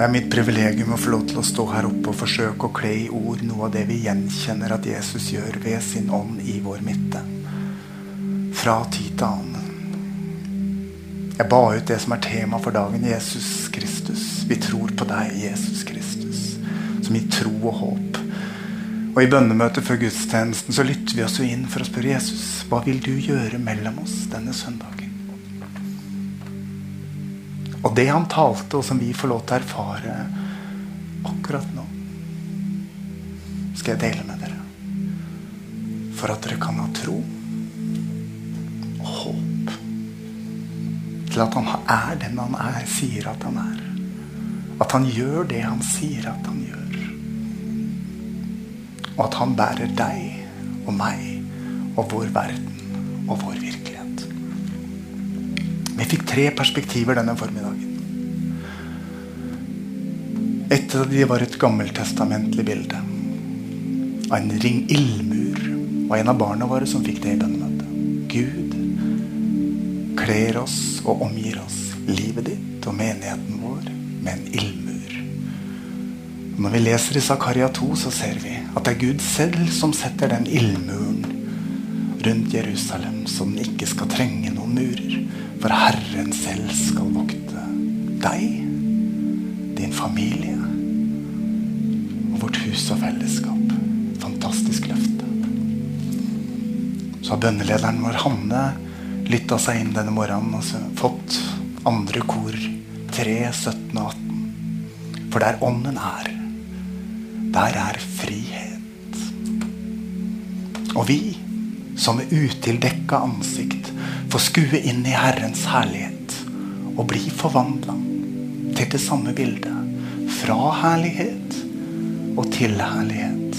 Det er mitt privilegium å få lov til å stå her oppe og forsøke å kle i ord noe av det vi gjenkjenner at Jesus gjør ved sin ånd i vår midte. Fra tid til annen. Jeg ba ut det som er tema for dagen. Jesus Kristus. Vi tror på deg, Jesus Kristus. Som gir tro og håp. Og I bønnemøtet før gudstjenesten så lytter vi oss jo inn for å spørre Jesus hva vil du gjøre mellom oss denne søndagen. Og det han talte, og som vi får lov til å erfare akkurat nå, skal jeg dele med dere. For at dere kan ha tro og håp til at han er den han er, sier at han er. At han gjør det han sier at han gjør. Og at han bærer deg og meg og vår verden og vår virkelighet. Vi fikk tre perspektiver denne formiddagen. Et av de var et gammeltestamentlig bilde av en ring ildmur. Og en av barna våre som fikk det i bønnemøtet. Gud kler oss og omgir oss, livet ditt og menigheten vår, med en ildmur. Når vi leser i Zakaria 2, så ser vi at det er Gud selv som setter den ildmuren rundt Jerusalem, så den ikke skal trenge noen murer. For Herren selv skal vokte deg, din familie og vårt hus og fellesskap. Fantastisk løfte. Så har bønnelederen vår Hanne lytta seg inn denne morgenen og fått andre kor 3, 17 og 18. For der ånden er, der er frihet. Og vi som med utildekka ansikt får skue inn i Herrens herlighet og bli forvandla til det samme bildet. Fra herlighet og til herlighet.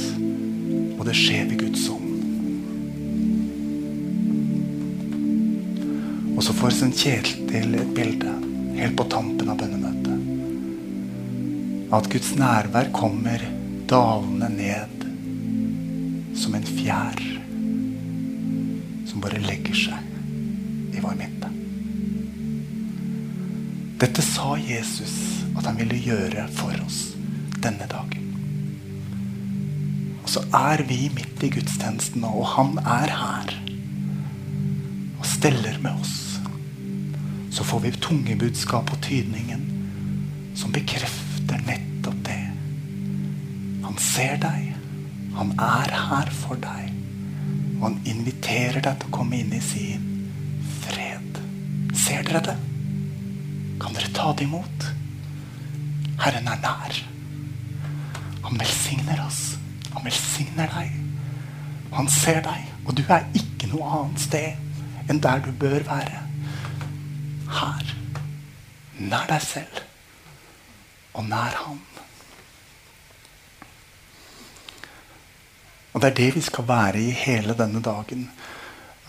Og det skjer ved Guds ånd. Og så får St. Kjetil et bilde helt på tampen av bønnemøtet. At Guds nærvær kommer dalende ned som en fjær som bare legger seg i vår midte. Dette sa Jesus at han ville gjøre for oss denne dagen. Og så er vi midt i gudstjenesten nå, og han er her og steller med oss. Så får vi tungebudskap og tydningen som bekrefter nettopp det. Han ser deg. Han er her for deg. Og han inviterer deg til å komme inn i sin fred. Ser dere det? Kan dere ta det imot? Herren er nær. Han velsigner oss. Han velsigner deg. Han ser deg. Og du er ikke noe annet sted enn der du bør være. Her. Nær deg selv. Og nær Han. Og Det er det vi skal være i hele denne dagen.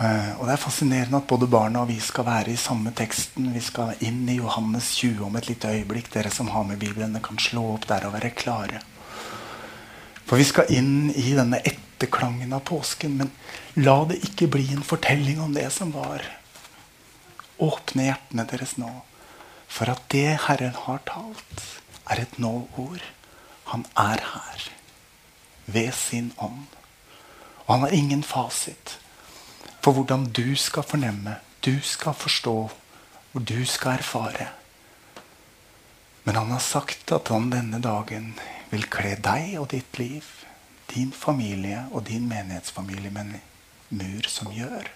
Uh, og Det er fascinerende at både barna og vi skal være i samme teksten. Vi skal inn i Johannes 20 om et lite øyeblikk. Dere som har med Bibelen, kan slå opp der og være klare. For vi skal inn i denne etterklangen av påsken. Men la det ikke bli en fortelling om det som var. Åpne hjertene deres nå. For at det Herren har talt, er et nå-ord. Han er her ved sin ånd. Og han har ingen fasit for hvordan du skal fornemme, du skal forstå, og du skal erfare. Men han har sagt at han denne dagen vil kle deg og ditt liv, din familie og din menighetsfamilie med en mur som gjør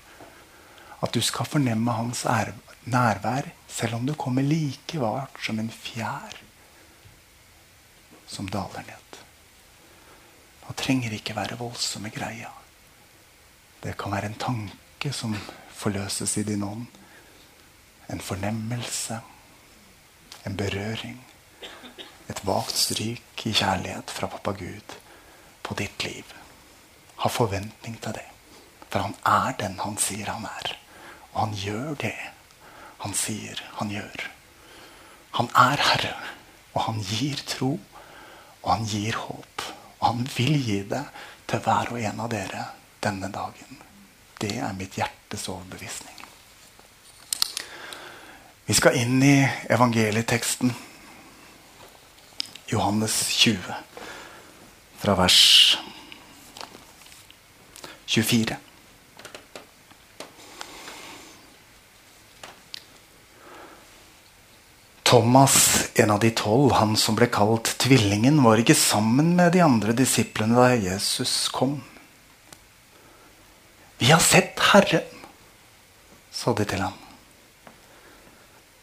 at du skal fornemme hans nærvær, selv om du kommer like vart som en fjær som daler ned. Det trenger ikke være voldsomme greier. Det kan være en tanke som forløses i din ånd. En fornemmelse. En berøring. Et vagt stryk i kjærlighet fra pappa Gud på ditt liv. Ha forventning til det. For han er den han sier han er. Og han gjør det han sier han gjør. Han er herre, og han gir tro, og han gir håp. Han vil gi det til hver og en av dere denne dagen. Det er mitt hjertes overbevisning. Vi skal inn i evangelieteksten. Johannes 20, fra vers 24. Thomas, en av de tolv, han som ble kalt Tvillingen, var ikke sammen med de andre disiplene da Jesus kom. Vi har sett Herren, sa de til ham.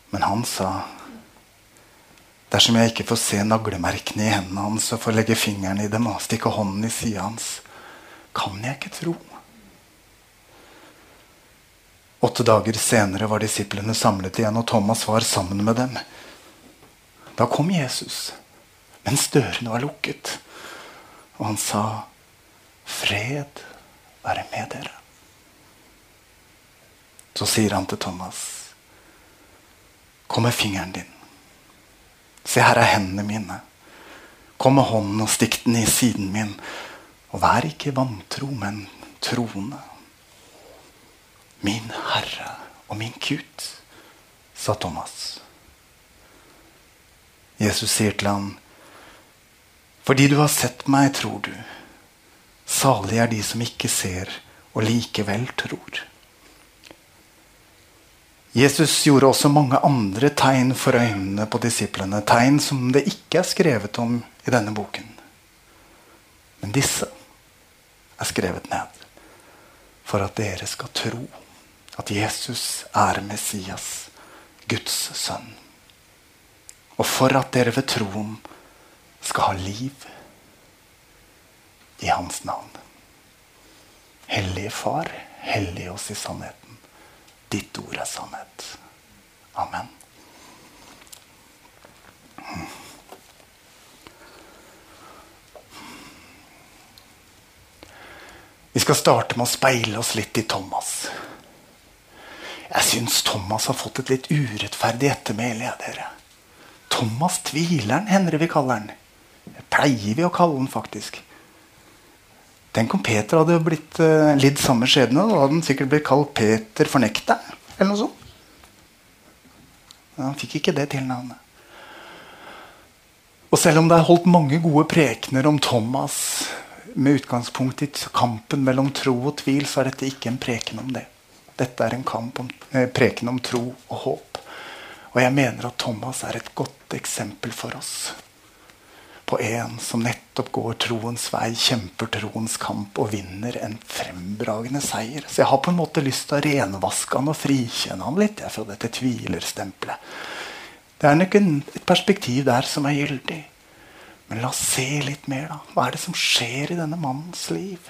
Men han sa, dersom jeg ikke får se naglemerkene i hendene hans og får legge fingeren i dem og stikke hånden i sida hans, kan jeg ikke tro. Åtte dager senere var disiplene samlet igjen, og Thomas var sammen med dem. Da kom Jesus, mens dørene var lukket, og han sa, 'Fred være med dere'. Så sier han til Thomas, 'Kom med fingeren din. Se, her er hendene mine. Kom med hånden og stikk den i siden min.' Og vær ikke vantro, men troende. Min Herre og min Gud, sa Thomas. Jesus sier til ham, fordi du har sett meg, tror du. Salig er de som ikke ser og likevel tror. Jesus gjorde også mange andre tegn for øynene på disiplene. Tegn som det ikke er skrevet om i denne boken. Men disse er skrevet ned for at dere skal tro at Jesus er Messias, Guds sønn. Og for at dere ved troen skal ha liv i hans navn. Hellige Far, hellig oss i sannheten. Ditt ord er sannhet. Amen. Vi skal starte med å speile oss litt i Thomas. Jeg syns Thomas har fått et litt urettferdig ettermæle. dere. Thomas Tvileren hender vi kaller han. Det pleier vi å kalle han, faktisk. Tenk om Peter hadde blitt uh, lidd samme skjebne. Da hadde han sikkert blitt kalt Peter Fornekta. Eller noe sånt. Men han fikk ikke det tilnavnet. Og selv om det er holdt mange gode prekener om Thomas med utgangspunkt i kampen mellom tro og tvil, så er dette ikke en preken om det. Dette er en kamp om, eh, preken om tro og håp. Og jeg mener at Thomas er et godt eksempel for oss. På en som nettopp går troens vei, kjemper troens kamp og vinner en frembragende seier. Så jeg har på en måte lyst til å renvaske han og frikjenne han litt jeg, fra dette tvilerstempelet. Det er nok et perspektiv der som er gyldig. Men la oss se litt mer, da. Hva er det som skjer i denne mannens liv?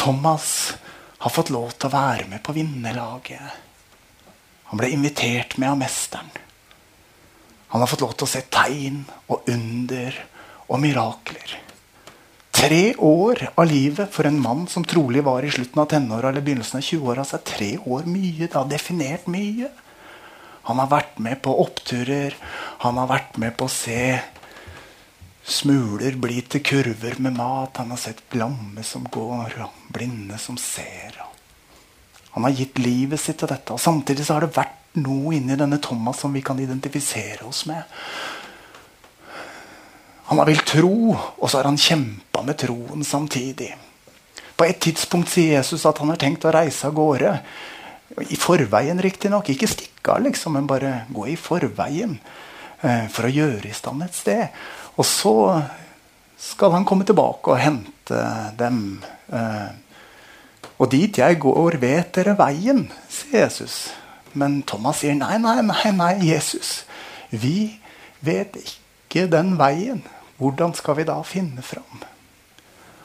Thomas har fått lov til å være med på vinnerlaget. Han ble invitert med av mesteren. Han har fått lov til å se tegn og under og mirakler. Tre år av livet for en mann som trolig var i slutten av tenåra eller begynnelsen av 20-åra, så er tre år mye. Det har definert mye. Han har vært med på oppturer. Han har vært med på å se Smuler bli til kurver med mat. Han har sett lamme som går, blinde som ser. Han har gitt livet sitt til dette. Og samtidig så har det vært noe inni denne Thomas som vi kan identifisere oss med. Han har villet tro, og så har han kjempa med troen samtidig. På et tidspunkt sier Jesus at han har tenkt å reise av gårde. I forveien, riktignok. Ikke stikke av, liksom, men bare gå i forveien. Eh, for å gjøre i stand et sted. Og så skal han komme tilbake og hente dem. Eh, og dit jeg går, vet dere veien, sier Jesus. Men Thomas sier nei, nei, nei, nei, Jesus. Vi vet ikke den veien. Hvordan skal vi da finne fram?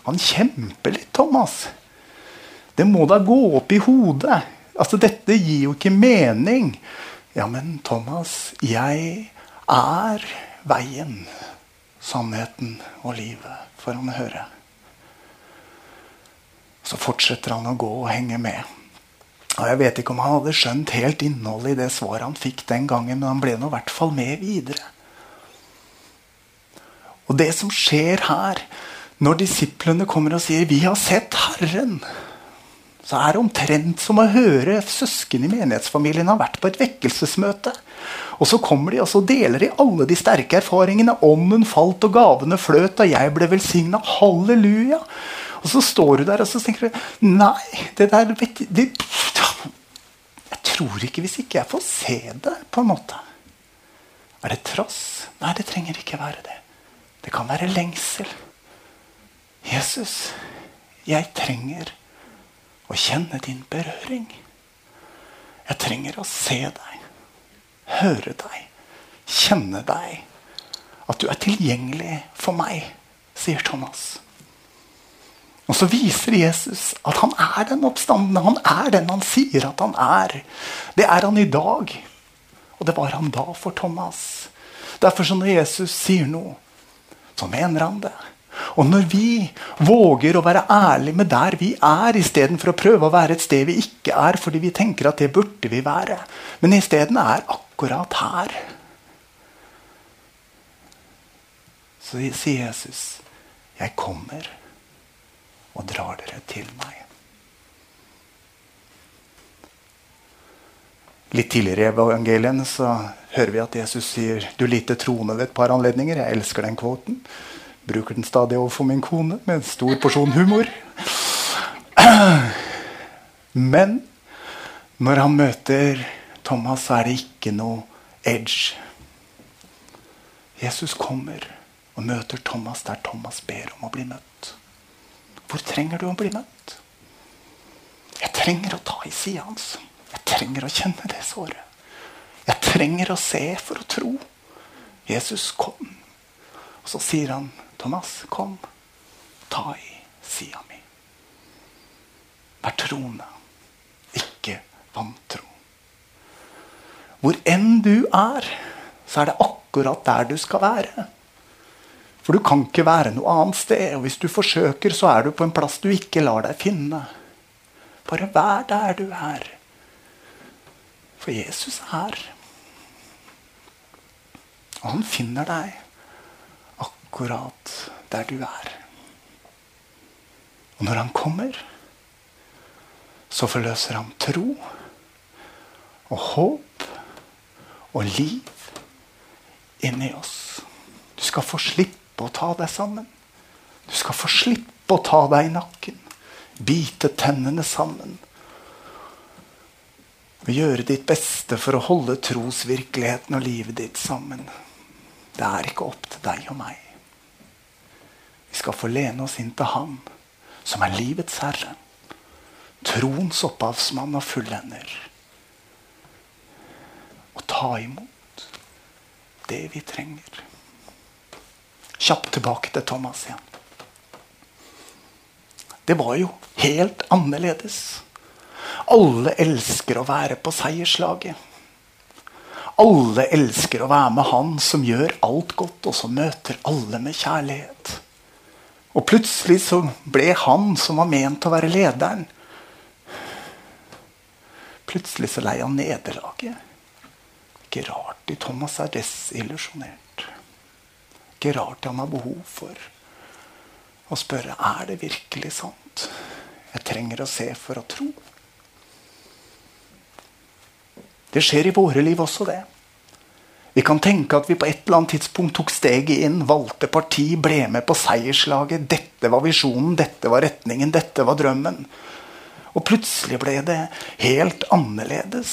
Han kjemper litt, Thomas. Det må da gå opp i hodet. Altså, Dette gir jo ikke mening. Ja, men Thomas, jeg er veien sannheten og livet, får han høre. Så fortsetter han å gå og henge med. Og Jeg vet ikke om han hadde skjønt helt innholdet i det svaret han fikk den gangen, men han ble nå i hvert fall med videre. Og det som skjer her, når disiplene kommer og sier 'Vi har sett Herren', så er det omtrent som å høre søsken i menighetsfamilien har vært på et vekkelsesmøte. Og så kommer de og så deler de alle de sterke erfaringene. Ånden falt, og gavene fløt, og jeg ble velsigna. Halleluja! Og så står du der og så tenker du Nei, det der vet det, Jeg tror ikke hvis ikke jeg får se det, på en måte. Er det trass? Nei, det trenger ikke være det. Det kan være lengsel. Jesus, jeg trenger å kjenne din berøring. Jeg trenger å se deg, høre deg, kjenne deg. At du er tilgjengelig for meg, sier Thomas. Og så viser Jesus at han er den oppstandende. Han er den han sier at han er. Det er han i dag. Og det var han da for Thomas. Derfor så når Jesus sier noe, så mener han det. Og når vi våger å være ærlige med der vi er, istedenfor å prøve å være et sted vi ikke er fordi vi tenker at det burde vi være, men isteden er akkurat her Så sier Jesus, 'Jeg kommer og drar dere til meg'. Litt tidligere i evangelien så hører vi at Jesus sier 'du lite troende' ved et par anledninger. Jeg elsker den kvoten. Bruker den stadig overfor min kone med en stor porsjon humor. Men når han møter Thomas, så er det ikke noe edge. Jesus kommer og møter Thomas der Thomas ber om å bli møtt. Hvor trenger du å bli møtt? Jeg trenger å ta i sida hans. Jeg trenger å kjenne det såret. Jeg trenger å se for å tro. Jesus, kom. Og så sier han, Thomas, kom. Ta i sida mi. Vær troende, ikke vantro. Hvor enn du er, så er det akkurat der du skal være. For du kan ikke være noe annet sted. Og hvis du forsøker, så er du på en plass du ikke lar deg finne. Bare vær der du er. For Jesus er. Og han finner deg akkurat der du er. Og når han kommer, så forløser han tro og håp og liv inni oss. Du skal få slippe å ta deg sammen. Du skal få slippe å ta deg i nakken. Bite tennene sammen. Og gjøre ditt beste for å holde trosvirkeligheten og livet ditt sammen. Det er ikke opp til deg og meg. Vi skal få lene oss inn til Han som er livets herre. Troens opphavsmann og fullender. Og ta imot det vi trenger. Kjapt tilbake til Thomas igjen. Det var jo helt annerledes. Alle elsker å være på seierslaget. Alle elsker å være med han som gjør alt godt, og som møter alle med kjærlighet. Og plutselig så ble han som var ment å være lederen Plutselig så lei han nederlaget. Ikke rart de Thomas er desillusjonert. Ikke rart han har behov for å spørre er det virkelig sant. Jeg trenger å se for å tro. Det skjer i våre liv også, det. Vi kan tenke at vi på et eller annet tidspunkt tok steget inn, valgte parti, ble med på seierslaget. Dette var visjonen, dette var retningen, dette var drømmen. Og plutselig ble det helt annerledes.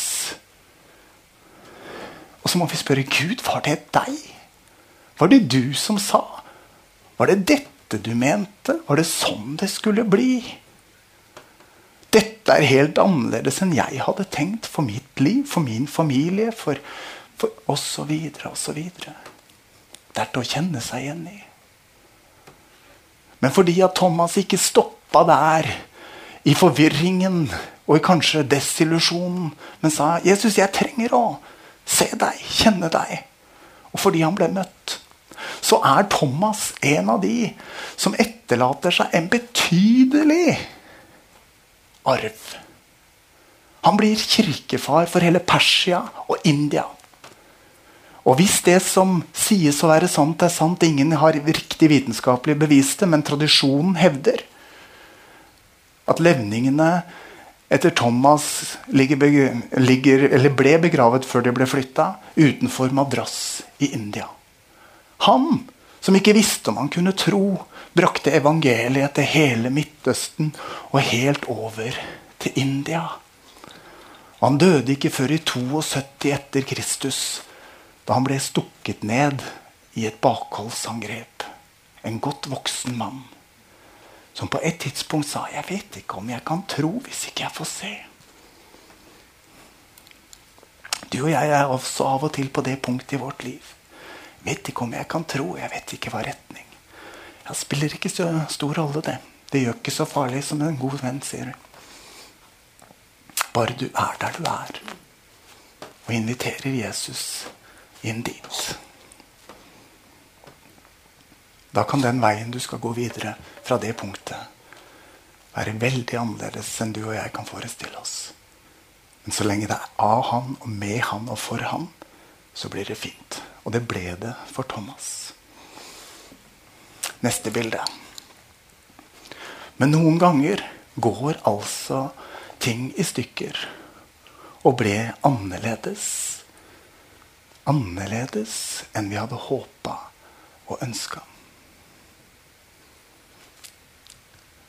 Og så må vi spørre Gud, var det deg? Var det du som sa? Var det dette du mente? Var det sånn det skulle bli? Dette er helt annerledes enn jeg hadde tenkt for mitt liv, for min familie, for, for osv. osv. Det er til å kjenne seg igjen i. Men fordi at Thomas ikke stoppa der, i forvirringen og i kanskje desillusjonen, men sa 'Jesus, jeg trenger å se deg, kjenne deg', og fordi han ble møtt, så er Thomas en av de som etterlater seg en betydelig arv. Han blir kirkefar for hele Persia og India. Og hvis det som sies å være sant, er sant Ingen har riktig vitenskapelig bevist det, men tradisjonen hevder at levningene etter Thomas ligger, ligger, ble begravet før de ble flytta, utenfor Madras i India. Han, som ikke visste om han kunne tro, brakte evangeliet til hele Midtøsten og helt over til India. Han døde ikke før i 72 etter Kristus, da han ble stukket ned i et bakholdsangrep. En godt voksen mann som på et tidspunkt sa 'Jeg vet ikke om jeg kan tro hvis ikke jeg får se'. Du og jeg er også av og til på det punktet i vårt liv. Vet ikke om jeg kan tro. Jeg vet ikke hva retning. Det spiller ikke så stor rolle, det. Det gjør ikke så farlig som en god venn sier. Bare du er der du er, og inviterer Jesus inn dit. Da kan den veien du skal gå videre fra det punktet, være veldig annerledes enn du og jeg kan forestille oss. Men så lenge det er av han og med han og for han, så blir det fint. Og det ble det for Thomas. Neste bilde. Men noen ganger går altså ting i stykker og ble annerledes. Annerledes enn vi hadde håpa og ønska.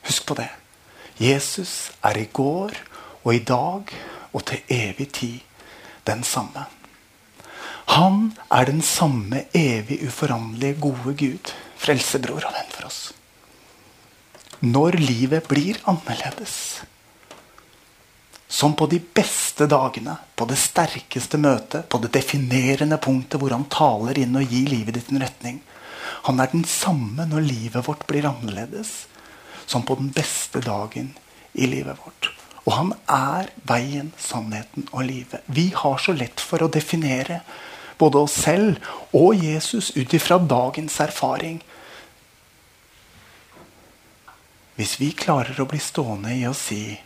Husk på det. Jesus er i går og i dag og til evig tid den samme. Han er den samme evig uforanderlige, gode Gud, frelsebror og venn for oss. Når livet blir annerledes, som på de beste dagene, på det sterkeste møtet, på det definerende punktet hvor han taler inn og gir livet ditt en retning. Han er den samme når livet vårt blir annerledes som på den beste dagen i livet vårt. Og han er veien, sannheten og livet. Vi har så lett for å definere både oss selv og Jesus ut ifra dagens erfaring. Hvis vi klarer å bli stående i å si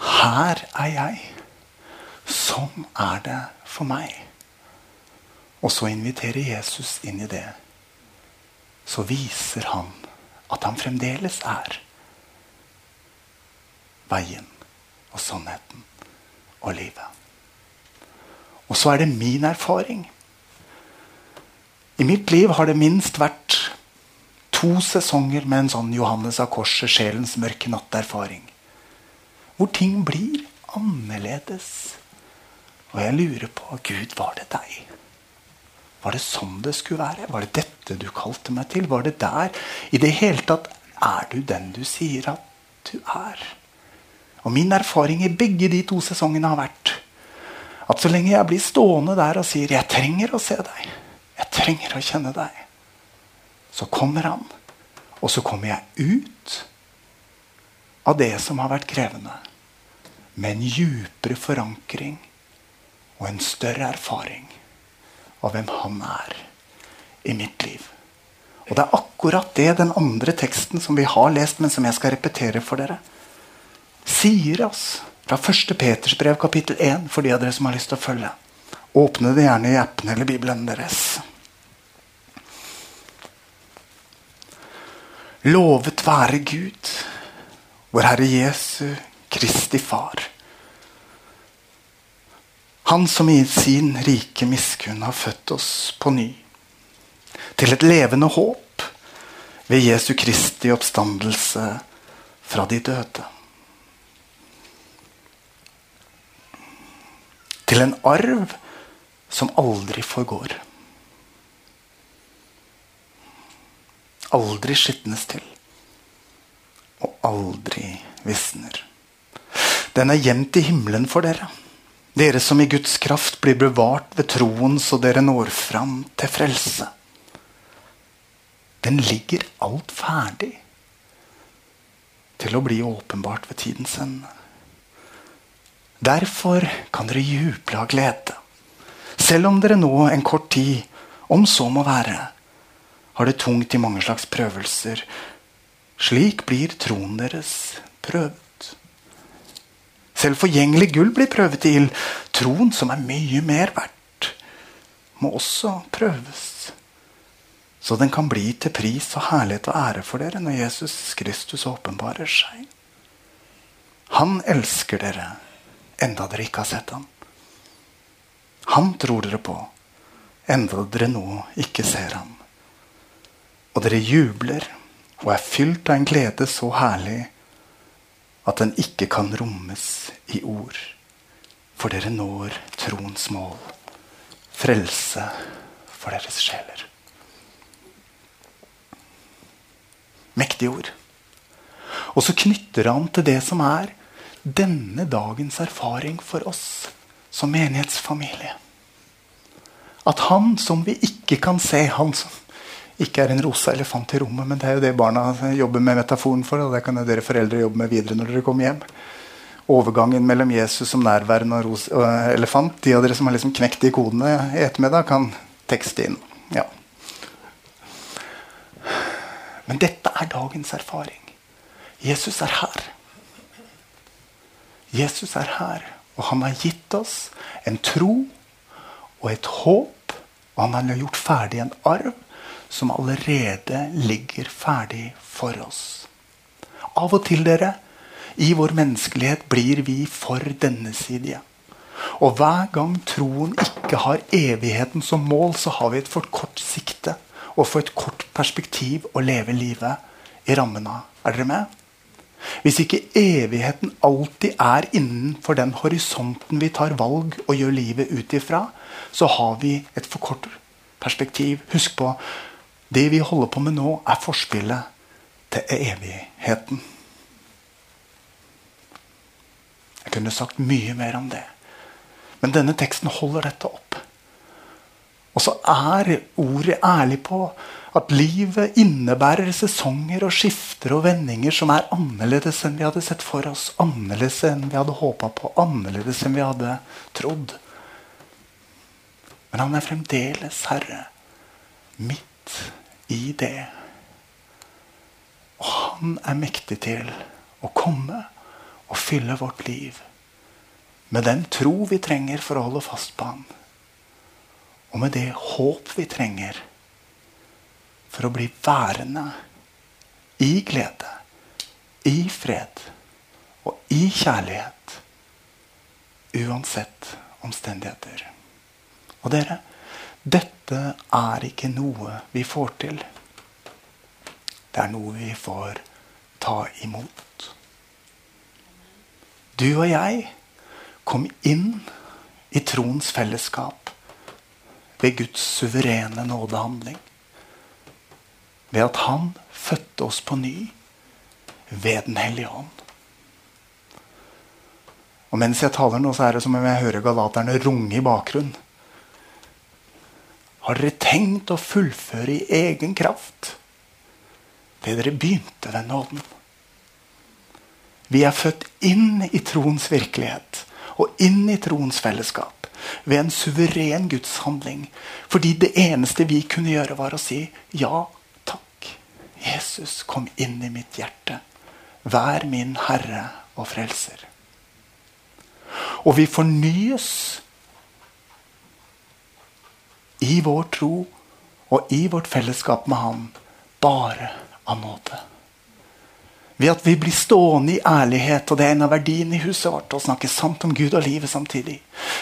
'Her er jeg', sånn er det for meg, og så inviterer Jesus inn i det, så viser han at han fremdeles er veien og sannheten og livet. Og så er det min erfaring. I mitt liv har det minst vært to sesonger med en sånn Johannes av Korset, sjelens mørke natt-erfaring. Hvor ting blir annerledes. Og jeg lurer på Gud, var det deg? Var det sånn det skulle være? Var det dette du kalte meg til? Var det der? I det hele tatt er du den du sier at du er? Og min erfaring i begge de to sesongene har vært at så lenge jeg blir stående der og sier 'Jeg trenger å se deg', 'Jeg trenger å kjenne deg', så kommer han. Og så kommer jeg ut av det som har vært krevende, med en djupere forankring og en større erfaring av hvem han er i mitt liv. Og det er akkurat det den andre teksten som vi har lest, men som jeg skal repetere for dere, sier oss fra 1. Peters brev kapittel 1 for de av dere som har lyst til å følge. Åpne det gjerne i appen eller Bibelen deres. Lovet være Gud, vår Herre Jesu Kristi Far. Han som i sin rike miskunn har født oss på ny. Til et levende håp ved Jesu Kristi oppstandelse fra de døde. til en arv som aldri forgår. Aldri skitnes til. Og aldri visner. Den er gjemt i himmelen for dere. Dere som i Guds kraft blir bevart ved troen så dere når fram til frelse. Den ligger alt ferdig til å bli åpenbart ved tidens ende. Derfor kan dere juble av glede. Selv om dere nå en kort tid, om så må være, har det tungt i mange slags prøvelser. Slik blir troen deres prøvet. Selv forgjengelig gull blir prøvet i ild. Troen, som er mye mer verdt, må også prøves. Så den kan bli til pris og herlighet og ære for dere når Jesus Kristus åpenbarer seg. Han elsker dere enda dere ikke har sett ham. Han tror dere på enda dere nå ikke ser ham. Og dere jubler og er fylt av en glede så herlig at den ikke kan rommes i ord. For dere når troens mål. Frelse for deres sjeler. Mektige ord. Og så knytter han til det som er denne dagens erfaring for oss som menighetsfamilie. At han som vi ikke kan se, han som ikke er en rosa elefant i rommet, men det er jo det barna jobber med metaforen for, og det kan jo dere foreldre jobbe med videre når dere kommer hjem. Overgangen mellom Jesus som nærværende og, rosa og elefant. De av dere som har liksom knekt de kodene i ettermiddag, kan tekste inn. Ja. Men dette er dagens erfaring. Jesus er her. Jesus er her, og han har gitt oss en tro og et håp. Og han har gjort ferdig en arv som allerede ligger ferdig for oss. Av og til, dere, i vår menneskelighet blir vi for denne side. Og hver gang troen ikke har evigheten som mål, så har vi et for kort sikte og for et kort perspektiv å leve livet i rammen av. Er dere med? Hvis ikke evigheten alltid er innenfor den horisonten vi tar valg og gjør livet ut ifra, så har vi et for kort perspektiv. Husk på det vi holder på med nå, er forspillet til evigheten. Jeg kunne sagt mye mer om det. Men denne teksten holder dette opp. Og så er ordet ærlig på at livet innebærer sesonger og skifter og vendinger som er annerledes enn vi hadde sett for oss. Annerledes enn vi hadde håpa på. Annerledes enn vi hadde trodd. Men han er fremdeles herre midt i det. Og han er mektig til å komme og fylle vårt liv med den tro vi trenger for å holde fast på han. Og med det håp vi trenger for å bli værende i glede, i fred og i kjærlighet. Uansett omstendigheter. Og dere, dette er ikke noe vi får til. Det er noe vi får ta imot. Du og jeg kom inn i troens fellesskap ved Guds suverene nådehandling. Ved at Han fødte oss på ny ved Den hellige ånd. Og mens jeg taler nå, så er det som om jeg hører galaterne runge i bakgrunnen. Har dere tenkt å fullføre i egen kraft det dere begynte ved nåden? Vi er født inn i troens virkelighet og inn i troens fellesskap ved en suveren gudshandling. Fordi det eneste vi kunne gjøre, var å si ja. Jesus, kom inn i mitt hjerte. Vær min Herre og Frelser. Og vi fornyes i vår tro og i vårt fellesskap med Han bare av nåde. Ved at vi blir stående i ærlighet, og det er en av verdiene i huset vårt. å snakke sant om Gud og livet samtidig.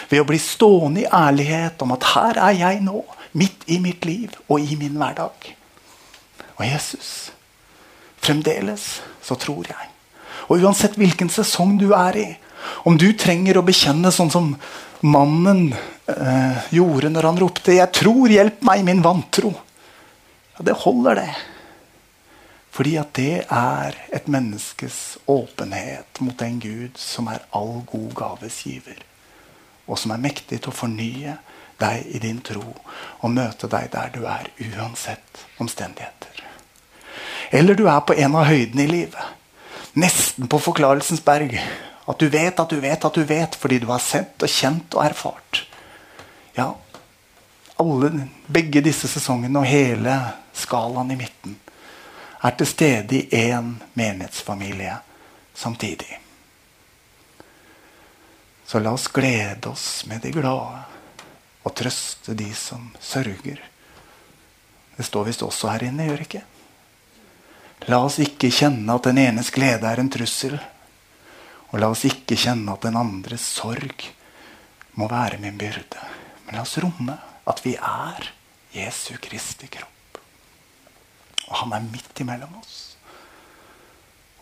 Ved å bli stående i ærlighet om at her er jeg nå, midt i mitt liv og i min hverdag. Og Jesus, fremdeles så tror jeg. Og uansett hvilken sesong du er i, om du trenger å bekjenne sånn som mannen eh, gjorde når han ropte 'Jeg tror, hjelp meg min vantro'. Ja, det holder, det. Fordi at det er et menneskes åpenhet mot den Gud som er all god gaves giver. Og som er mektig til å fornye deg i din tro og møte deg der du er, uansett omstendigheter. Eller du er på en av høydene i livet. Nesten på Forklarelsens berg. At du vet at du vet at du vet fordi du har sett og kjent og erfart. Ja, alle, begge disse sesongene og hele skalaen i midten er til stede i én menighetsfamilie samtidig. Så la oss glede oss med de glade trøste de som sørger. Det står visst også her inne, gjør det ikke? La oss ikke kjenne at den enes glede er en trussel. Og la oss ikke kjenne at den andres sorg må være min byrde. Men la oss romme at vi er Jesu Kristi kropp. Og han er midt imellom oss.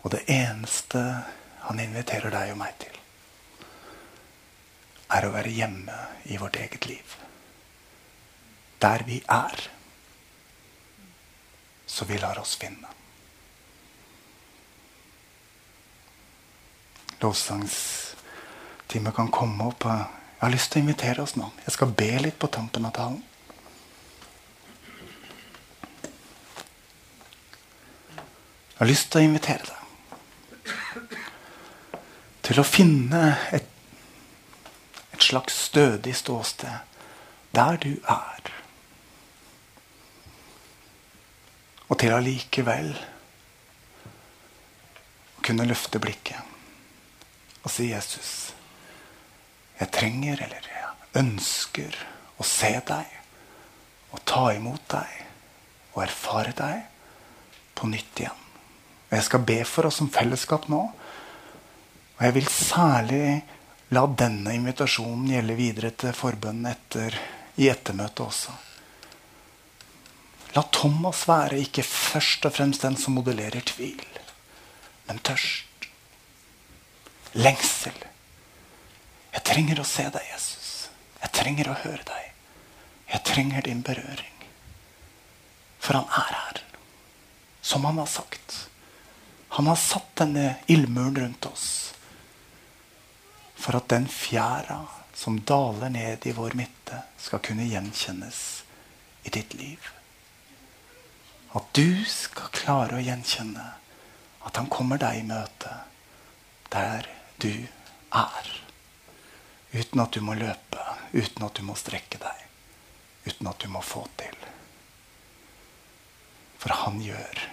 Og det eneste han inviterer deg og meg til, er å være hjemme i vårt eget liv. Der vi er. Så vi lar oss finne. Lovsangstime kan komme opp. Jeg har lyst til å invitere oss nå. Jeg skal be litt på tampen av talen. Jeg har lyst til å invitere deg til å finne et, et slags stødig ståsted der du er. Og til allikevel å kunne løfte blikket og si, 'Jesus, jeg trenger eller jeg ønsker å se deg og ta imot deg og erfare deg på nytt igjen.' Og Jeg skal be for oss som fellesskap nå. Og jeg vil særlig la denne invitasjonen gjelde videre til forbønnen etter, i ettermøtet også. La Thomas være ikke først og fremst den som modellerer tvil, men tørst lengsel. Jeg trenger å se deg, Jesus. Jeg trenger å høre deg. Jeg trenger din berøring. For han er her, som han har sagt. Han har satt denne ildmuren rundt oss for at den fjæra som daler ned i vår midte, skal kunne gjenkjennes i ditt liv. At du skal klare å gjenkjenne at han kommer deg i møte der du er. Uten at du må løpe, uten at du må strekke deg, uten at du må få til. For han gjør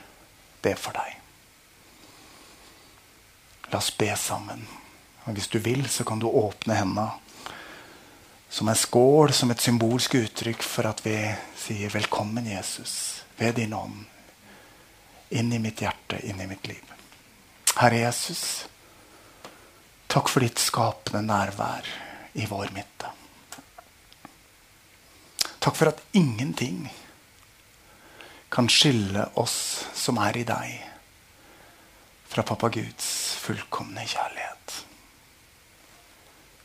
det for deg. La oss be sammen. Og hvis du vil, så kan du åpne hendene som en skål, som et symbolsk uttrykk for at vi sier 'Velkommen, Jesus', ved din ånd, inn i mitt hjerte, inn i mitt liv. Herre Jesus, Takk for ditt skapende nærvær i vår midte. Takk for at ingenting kan skille oss som er i deg, fra pappa Guds fullkomne kjærlighet.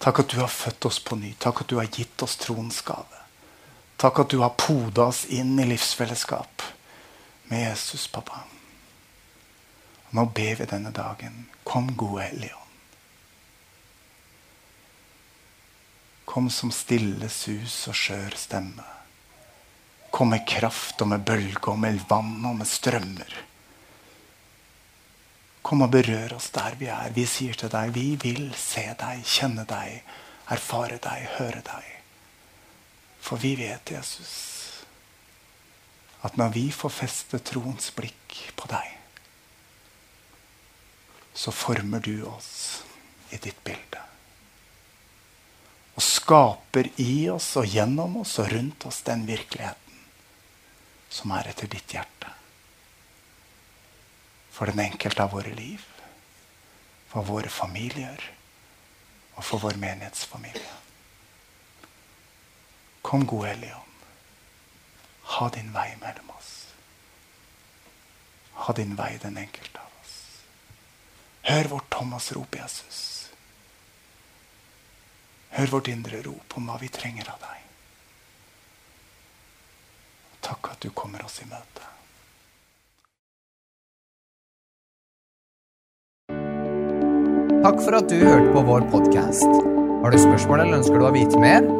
Takk at du har født oss på ny. Takk at du har gitt oss troens gave. Takk at du har poda oss inn i livsfellesskap med Jesus, pappa. Nå ber vi denne dagen. Kom, gode Hellige Ånd. Kom som stille sus og skjør stemme. Kom med kraft og med bølge og med vann og med strømmer. Kom og berør oss der vi er. Vi sier til deg, vi vil se deg, kjenne deg, erfare deg, høre deg. For vi vet, Jesus, at når vi får feste troens blikk på deg, så former du oss i ditt bilde og skaper i oss og gjennom oss og rundt oss den virkeligheten som er etter ditt hjerte. For den enkelte av våre liv, for våre familier og for vår menighetsfamilie. Kom, gode Hellige. Ha din vei mellom oss. Ha din vei, den enkelte av oss. Hør vårt Thomas-rop, Jesus. Hør vårt indre rop om hva vi trenger av deg. Takk at du kommer oss i møte. Takk for at du hørte på vår podkast. Har du spørsmål eller ønsker du å vite mer?